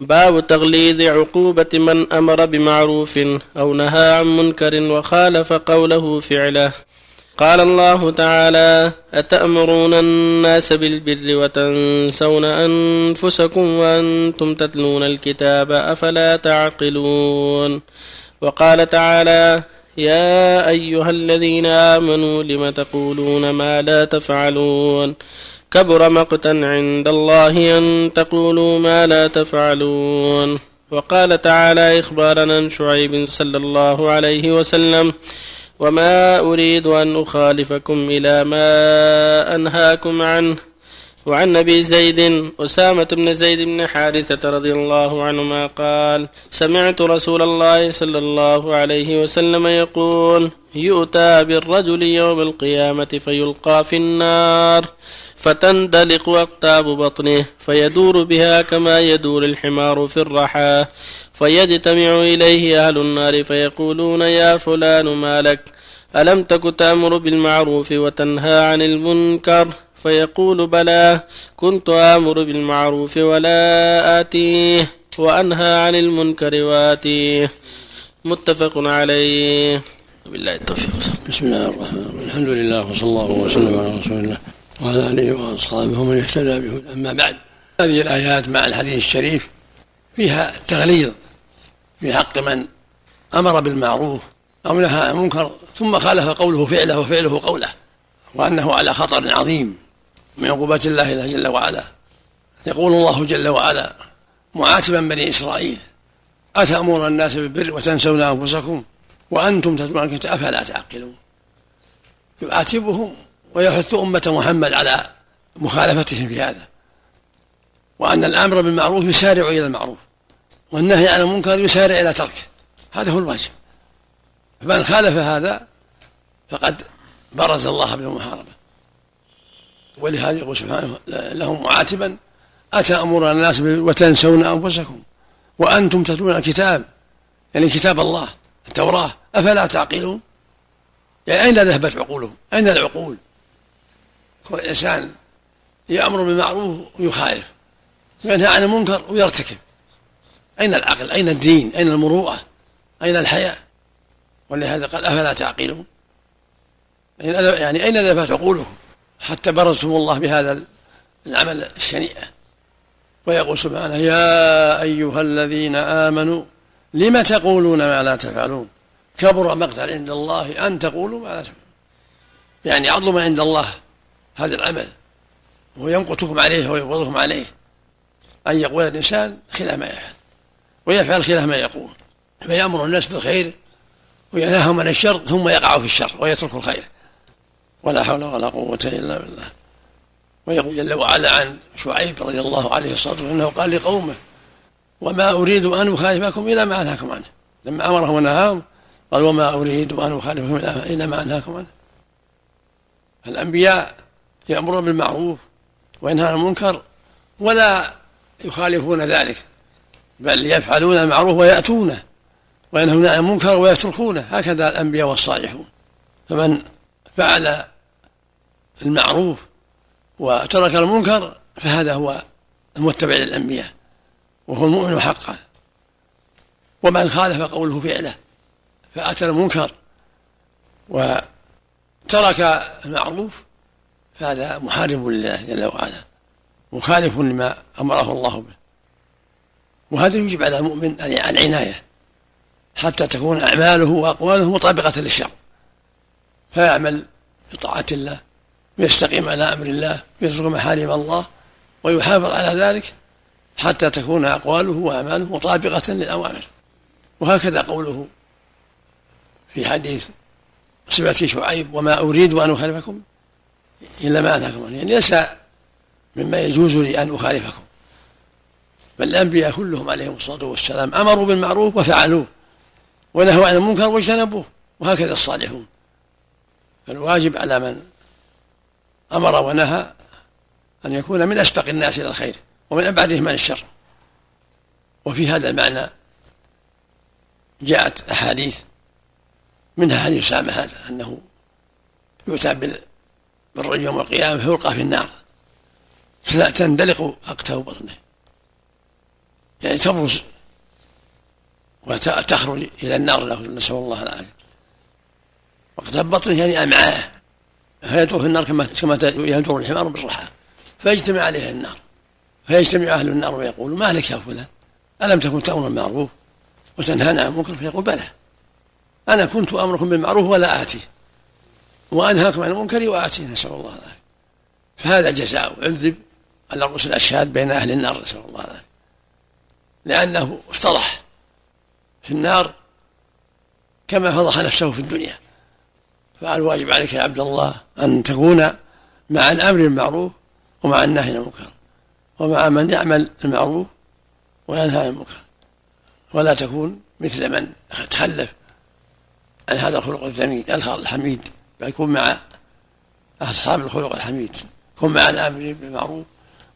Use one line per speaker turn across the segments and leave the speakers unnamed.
باب تغليظ عقوبة من أمر بمعروف أو نهى عن منكر وخالف قوله فعله. قال الله تعالى أتأمرون الناس بالبر وتنسون أنفسكم وأنتم تتلون الكتاب أفلا تعقلون. وقال تعالى يا أيها الذين آمنوا لم تقولون ما لا تفعلون. كبر مقتا عند الله أن تقولوا ما لا تفعلون. وقال تعالى إخبارنا عن شعيب صلى الله عليه وسلم وما أريد أن أخالفكم إلى ما أنهاكم عنه. وعن أبي زيد أسامة بن زيد بن حارثة رضي الله عنهما قال سمعت رسول الله صلى الله عليه وسلم يقول يؤتى بالرجل يوم القيامة فيلقى في النار. فتندلق اقتاب بطنه فيدور بها كما يدور الحمار في الرحى. فيجتمع إليه أهل النار فيقولون يا فلان ما لك؟ ألم تك تأمر بالمعروف وتنهى عن المنكر؟ فيقول بلى كنت آمر بالمعروف ولا آتيه وأنهى عن المنكر وآتيه. متفق عليه. بالله التوفيق.
بسم الله الرحمن الرحيم. الحمد لله وصلى الله وسلم على رسول الله. وعلى آله وأصحابه ومن اهتدى به. أما بعد هذه الآيات مع الحديث الشريف فيها التغليظ في حق من أمر بالمعروف أو نهى عن المنكر ثم خالف قوله فعله وفعله قوله وأنه على خطر عظيم من عقوبات الله جل وعلا. يقول الله جل وعلا معاتبا بني إسرائيل أتأمر الناس بالبر وتنسون أنفسكم وأنتم الكتاب أفلا تعقلون؟ يعاتبهم ويحث أمة محمد على مخالفتهم في هذا. وأن الأمر بالمعروف يسارع إلى المعروف والنهي عن المنكر يسارع إلى تركه. هذا هو الواجب. فمن خالف هذا فقد برز الله بالمحاربة ولهذا يقول سبحانه لهم معاتبا أتأمر الناس وتنسون أنفسكم وأنتم تتلون الكتاب؟ يعني كتاب الله التوراة أفلا تعقلون؟ يعني أين ذهبت عقولهم؟ أين العقول؟ كل إنسان يأمر بالمعروف ويخالف ينهى عن المنكر ويرتكب. أين العقل؟ أين الدين؟ أين المروءة؟ أين الحياة؟ ولهذا قال أفلا تعقلون؟ يعني أين ذهبت عقولهم حتى برزهم الله بهذا العمل الشنيع. ويقول سبحانه يا أيها الذين آمنوا لم تقولون ما لا تفعلون؟ كبر مقتا عند الله أن تقولوا ما لا تفعلون. يعني عظم عند الله هذا العمل ويمقتكم عليه ويبغضكم عليه. أن يقول الإنسان خلاف ما يفعل ويفعل خلاف ما يقول. فيأمر الناس بالخير وينهاهم عن الشر ثم يقع في الشر ويترك الخير. ولا حول ولا قوة إلا بالله. ويقول جل وعلا عن شعيب رضي الله عليه الصلاة والسلام أنه قال لقومه وما أريد أن أخالفكم إلى ما أنهاكم عنه. لما أمرهم ونهاهم قال وما أريد أن أخالفكم إلى ما أنهاكم عنه. الأنبياء يأمرون بالمعروف وينهون عن المنكر ولا يخالفون ذلك بل يفعلون المعروف ويأتونه وينهون عن المنكر ويتركونه هكذا الأنبياء والصالحون. فمن فعل المعروف وترك المنكر فهذا هو المتبع للأنبياء وهو المؤمن حقا. ومن خالف قوله فعله فأتى المنكر وترك المعروف فهذا محارب لله جل وعلا مخالف لما أمره الله به. وهذا يجب على المؤمن العناية حتى تكون أعماله وأقواله مطابقة للشرع فيعمل بطاعة الله ويستقيم على أمر الله ويترك محارم الله ويحافظ على ذلك حتى تكون أقواله وأعماله مطابقة للأوامر. وهكذا قوله في حديث صفة شعيب وما أريد أن أخالفكم إلا ما أنهاكم عنه يعني ليس مما يجوز لي أن أخالفكم. بل الأنبياء كلهم عليهم الصلاة والسلام أمروا بالمعروف وفعلوه ونهوا عن المنكر واجتنبوه وهكذا الصالحون. فالواجب على من أمر ونهى أن يكون من أسبق الناس إلى الخير ومن أبعدهم عن الشر. وفي هذا المعنى جاءت أحاديث منها حديث أسامة هذا أنه يؤتى بالرجل يوم القيامة فيلقى في النار. تندلق أقتاب بطنه. يعني تبرز وتخرج إلى النار له. نسأل الله العافية. وقد بطنه يعني أمعاءه فيدور في النار كما كما يدور الحمار بالرحى. فيجتمع عليه النار. فيجتمع أهل النار ويقول ما لك يا فلان؟ ألم تكن تأمر بالمعروف وتنهانا عن المنكر? فيقول بلى. أنا كنت أمركم بالمعروف ولا آتي. وأنهاكم عن المنكر وآتي نسأل الله العافية. فهذا جزاء عذب على الرسل الأشهاد بين أهل النار نسأل الله العافية. لأنه افتضح في النار كما فضح نفسه في الدنيا. فالواجب عليك يا عبد الله أن تكون مع الأمر بالمعروف ومع النهي عن المنكر ومع من يعمل المعروف وينهى عن المنكر. ولا تكون مثل من تخلف عن هذا الخلق الذميم الحميد. بل يكون مع أصحاب الخلق الحميد. كن مع الآمرين بالمعروف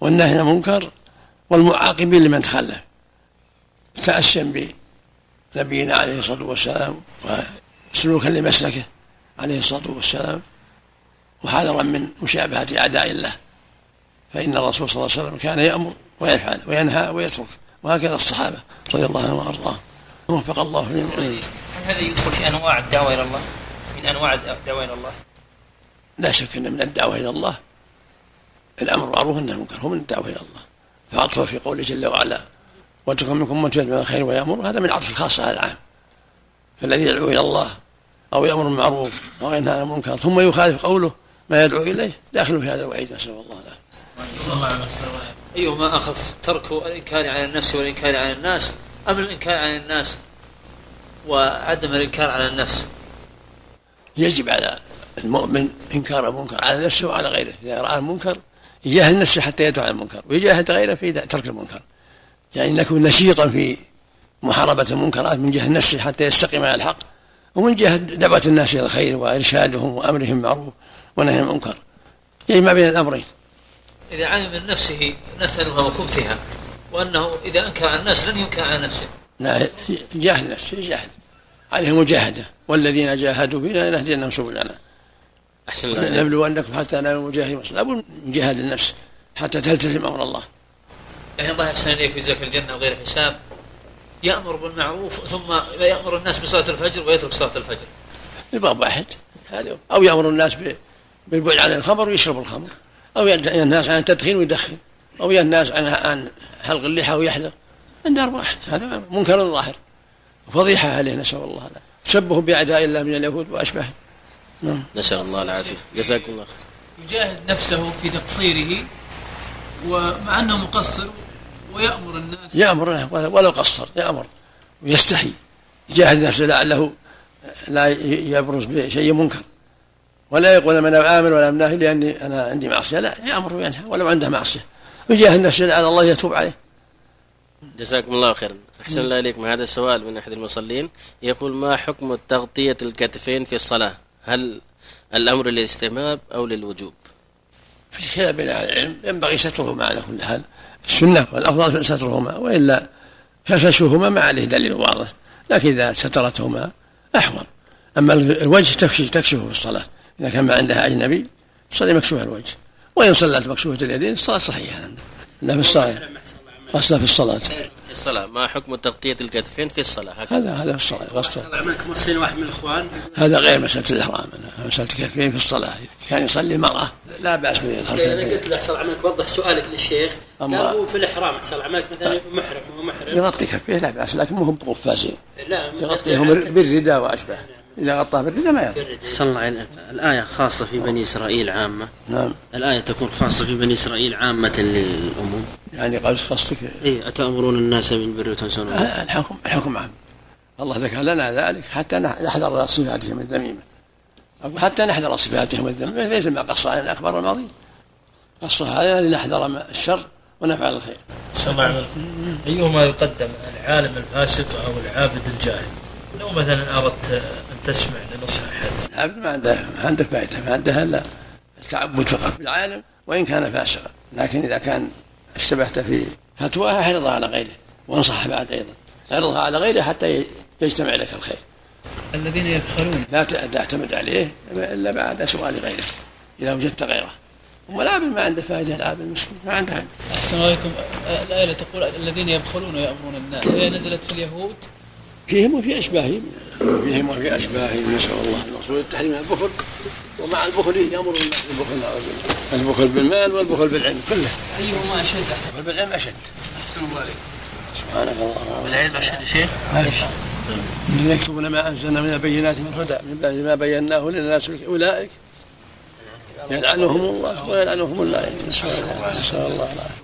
والنهي عن المنكر والمعاقبين لمن تخلف. تأسيا بنبينا عليه الصلاة والسلام وسلوكا لمسلكه عليه الصلاة والسلام وحذرا من مشابهة أعداء الله. فإن الرسول صلى الله عليه وسلم كان يأمر ويفعل وينهى ويترك. وهكذا الصحابة رضي الله عنهم وأرضاهم. وفق الله
هل هذا يدخل في أنواع الدعوة إلى الله؟ من أنواع الدعوة إلى الله؟
لا شك أن من الدعوة إلى الله الأمر معروف والنهي المنكر هو من الدعوة إلى الله. فعطفه في قوله جل وعلا وتكن منكم من تدعو الخير ويأمر. هذا من عطف الخاص على العام. فالذي يدعو إلى الله أو يأمر بالمعروف أو ينهى عن المنكر ثم يخالف قوله ما يدعو إليه داخل في هذا الوعيد. نسأل الله العافية.
أيهما أخف ترك الإنكار على النفس والإنكار على الناس؟ أم الإنكار على الناس وعدم الإنكار على النفس؟
يجب على المؤمن إنكار المنكر على نفسه وعلى غيره. إذا رأى المنكر يجاهد نفسه حتى يدعو عن المنكر ويجاهد غيره في ترك المنكر. يعني نكون نشيطا في محاربة المنكرات من جهة نفسه حتى يستقيم على الحق ومن جهة دعوة الناس إلى الخير وإرشادهم وأمرهم بالمعروف ونهي عن المنكر. يجمع بين الأمرين.
إذا علم من نفسه نتنها وخبثها وأنه إذا أنكر على الناس لن ينكر على نفسه.
لا جاهل نفسه جاهل عليه مجاهدة والذين جاهدوا فينا لنهدينهم سبلنا. أحسن الله نبلونكم حتى لا المجاهد مصلب من جهاد النفس حتى تلتزم أمر الله.
يعني الله يحسن إليك ويجزاك الجنة وغير حساب. يأمر بالمعروف ثم يأمر الناس بصلاة الفجر ويترك صلاة الفجر.
الباب واحد. هذا أو يأمر الناس بالبعد عن الخمر ويشرب الخمر. أو ينهى الناس عن التدخين ويدخن. أو ينهى الناس عن عن حلق اللحى ويحلق. النار واحد. هذا منكر ظاهر. وفضيحة عليه نسأل الله لا تشبه بأعداء الله من اليهود وأشباههم
نعم. نسأل الله العافية. جزاكم الله
يجاهد نفسه في تقصيره ومع أنه مقصر ويأمر الناس.
يأمر ولو قصر يأمر ويستحي يجاهد نفسه لعله لا يبرز بشيء منكر. ولا يقول أنا آمن ولا ناهي لأني أنا عندي معصية. لا يأمر وينهى ولو عنده معصية. ويجاهد نفسه لعل الله يتوب عليه.
جزاكم الله خيرا. أحسن الله اليكم هذا السؤال من أحد المصلين يقول ما حكم تغطية الكتفين في الصلاة؟ هل الأمر للاستحباب أو للوجوب؟
في خلاف العلم ينبغي سترهما على كل حال. السنة والأفضل سترهما وإلا فكشفهما ما عليه دليل واضح. لكن إذا سترتهما أحوط. أما الوجه تكشف تكشفه في الصلاة. إذا كان ما عندها أجنبي تصلي مكشوف الوجه. وإن صلت مكشوفة اليدين الصلاة صحيحة. لا في الصلاة غسلها في الصلاة.
في الصلاة. ما حكم تغطية الكتفين في الصلاة؟
هذا هذا في الصلاة غسل.
عملك موصين واحد من الإخوان.
هذا غير مسألة الإحرام. مسألة الكتفين في الصلاة. كان يصلي المرأة. لا بأس
بأن يظهر أنا قلت له أحسن عملك وضح سؤالك للشيخ. قال هو في الإحرام أحسن عملك مثلا محرم هو محرم.
يغطي كفيه لا بأس لكن مو بقفازين لا يغطيهم بالرداء وأشبه إذا غطاه بالرداء ما يضر
صلى الله عليه الآية خاصة في بني إسرائيل عامة.
نعم.
الآية تكون خاصة في بني إسرائيل عامة للعموم
يعني قصدك
إيه أتأمرون الناس بالبر وتنسون
الحكم الحكم عام. الله ذكر لنا ذلك حتى نحذر صفاتهم الذميمة. أو حتى نحذر صفاتهم الذميمة. مثل ما قص علينا الأخبار الماضية. قصها علينا لنحذر الشر ونفعل الخير.
صلى الله عليه أيهما يقدم العالم الفاسق أو العابد الجاهل؟ لو مثلا أردت تسمع لنصح أحد
العبد ما عنده ما عنده فائدة ما عنده إلا التعبد فقط بالعالم وإن كان فاسقا. لكن إذا كان اشتبهت في فتواه أعرضها على غيره وانصح بعد أيضا. أعرضها على غيره حتى يجتمع لك الخير.
الذين يبخلون.
لا تعتمد عليه إلا بعد سؤال غيره إذا وجدت غيره. أما العابد ما عنده فائدة العابد المسكين ما عنده.
أحسن عليكم. الآية تقول الذين يبخلون ويأمرون الناس هي نزلت في اليهود؟
فيهم وفي أشباههم. فيهم وفي أشباههم نسأل الله. المقصود التحريم البخل ومع البخل يأمر الناس بالبخل البخل بالمال والبخل بالعلم كله.
أيهما أشد أحسن؟
البخل بالعلم أشد.
أحسن الله عليك.
سبحانك اللهم
بالعلم أشد شيخ؟
الذين يكتبون ما أنزلنا من البينات من الهدى من بعد ما بيناه للناس أولئك. يلعنهم الله ويلعنهم الله نسأل الله نسأل الله. العافية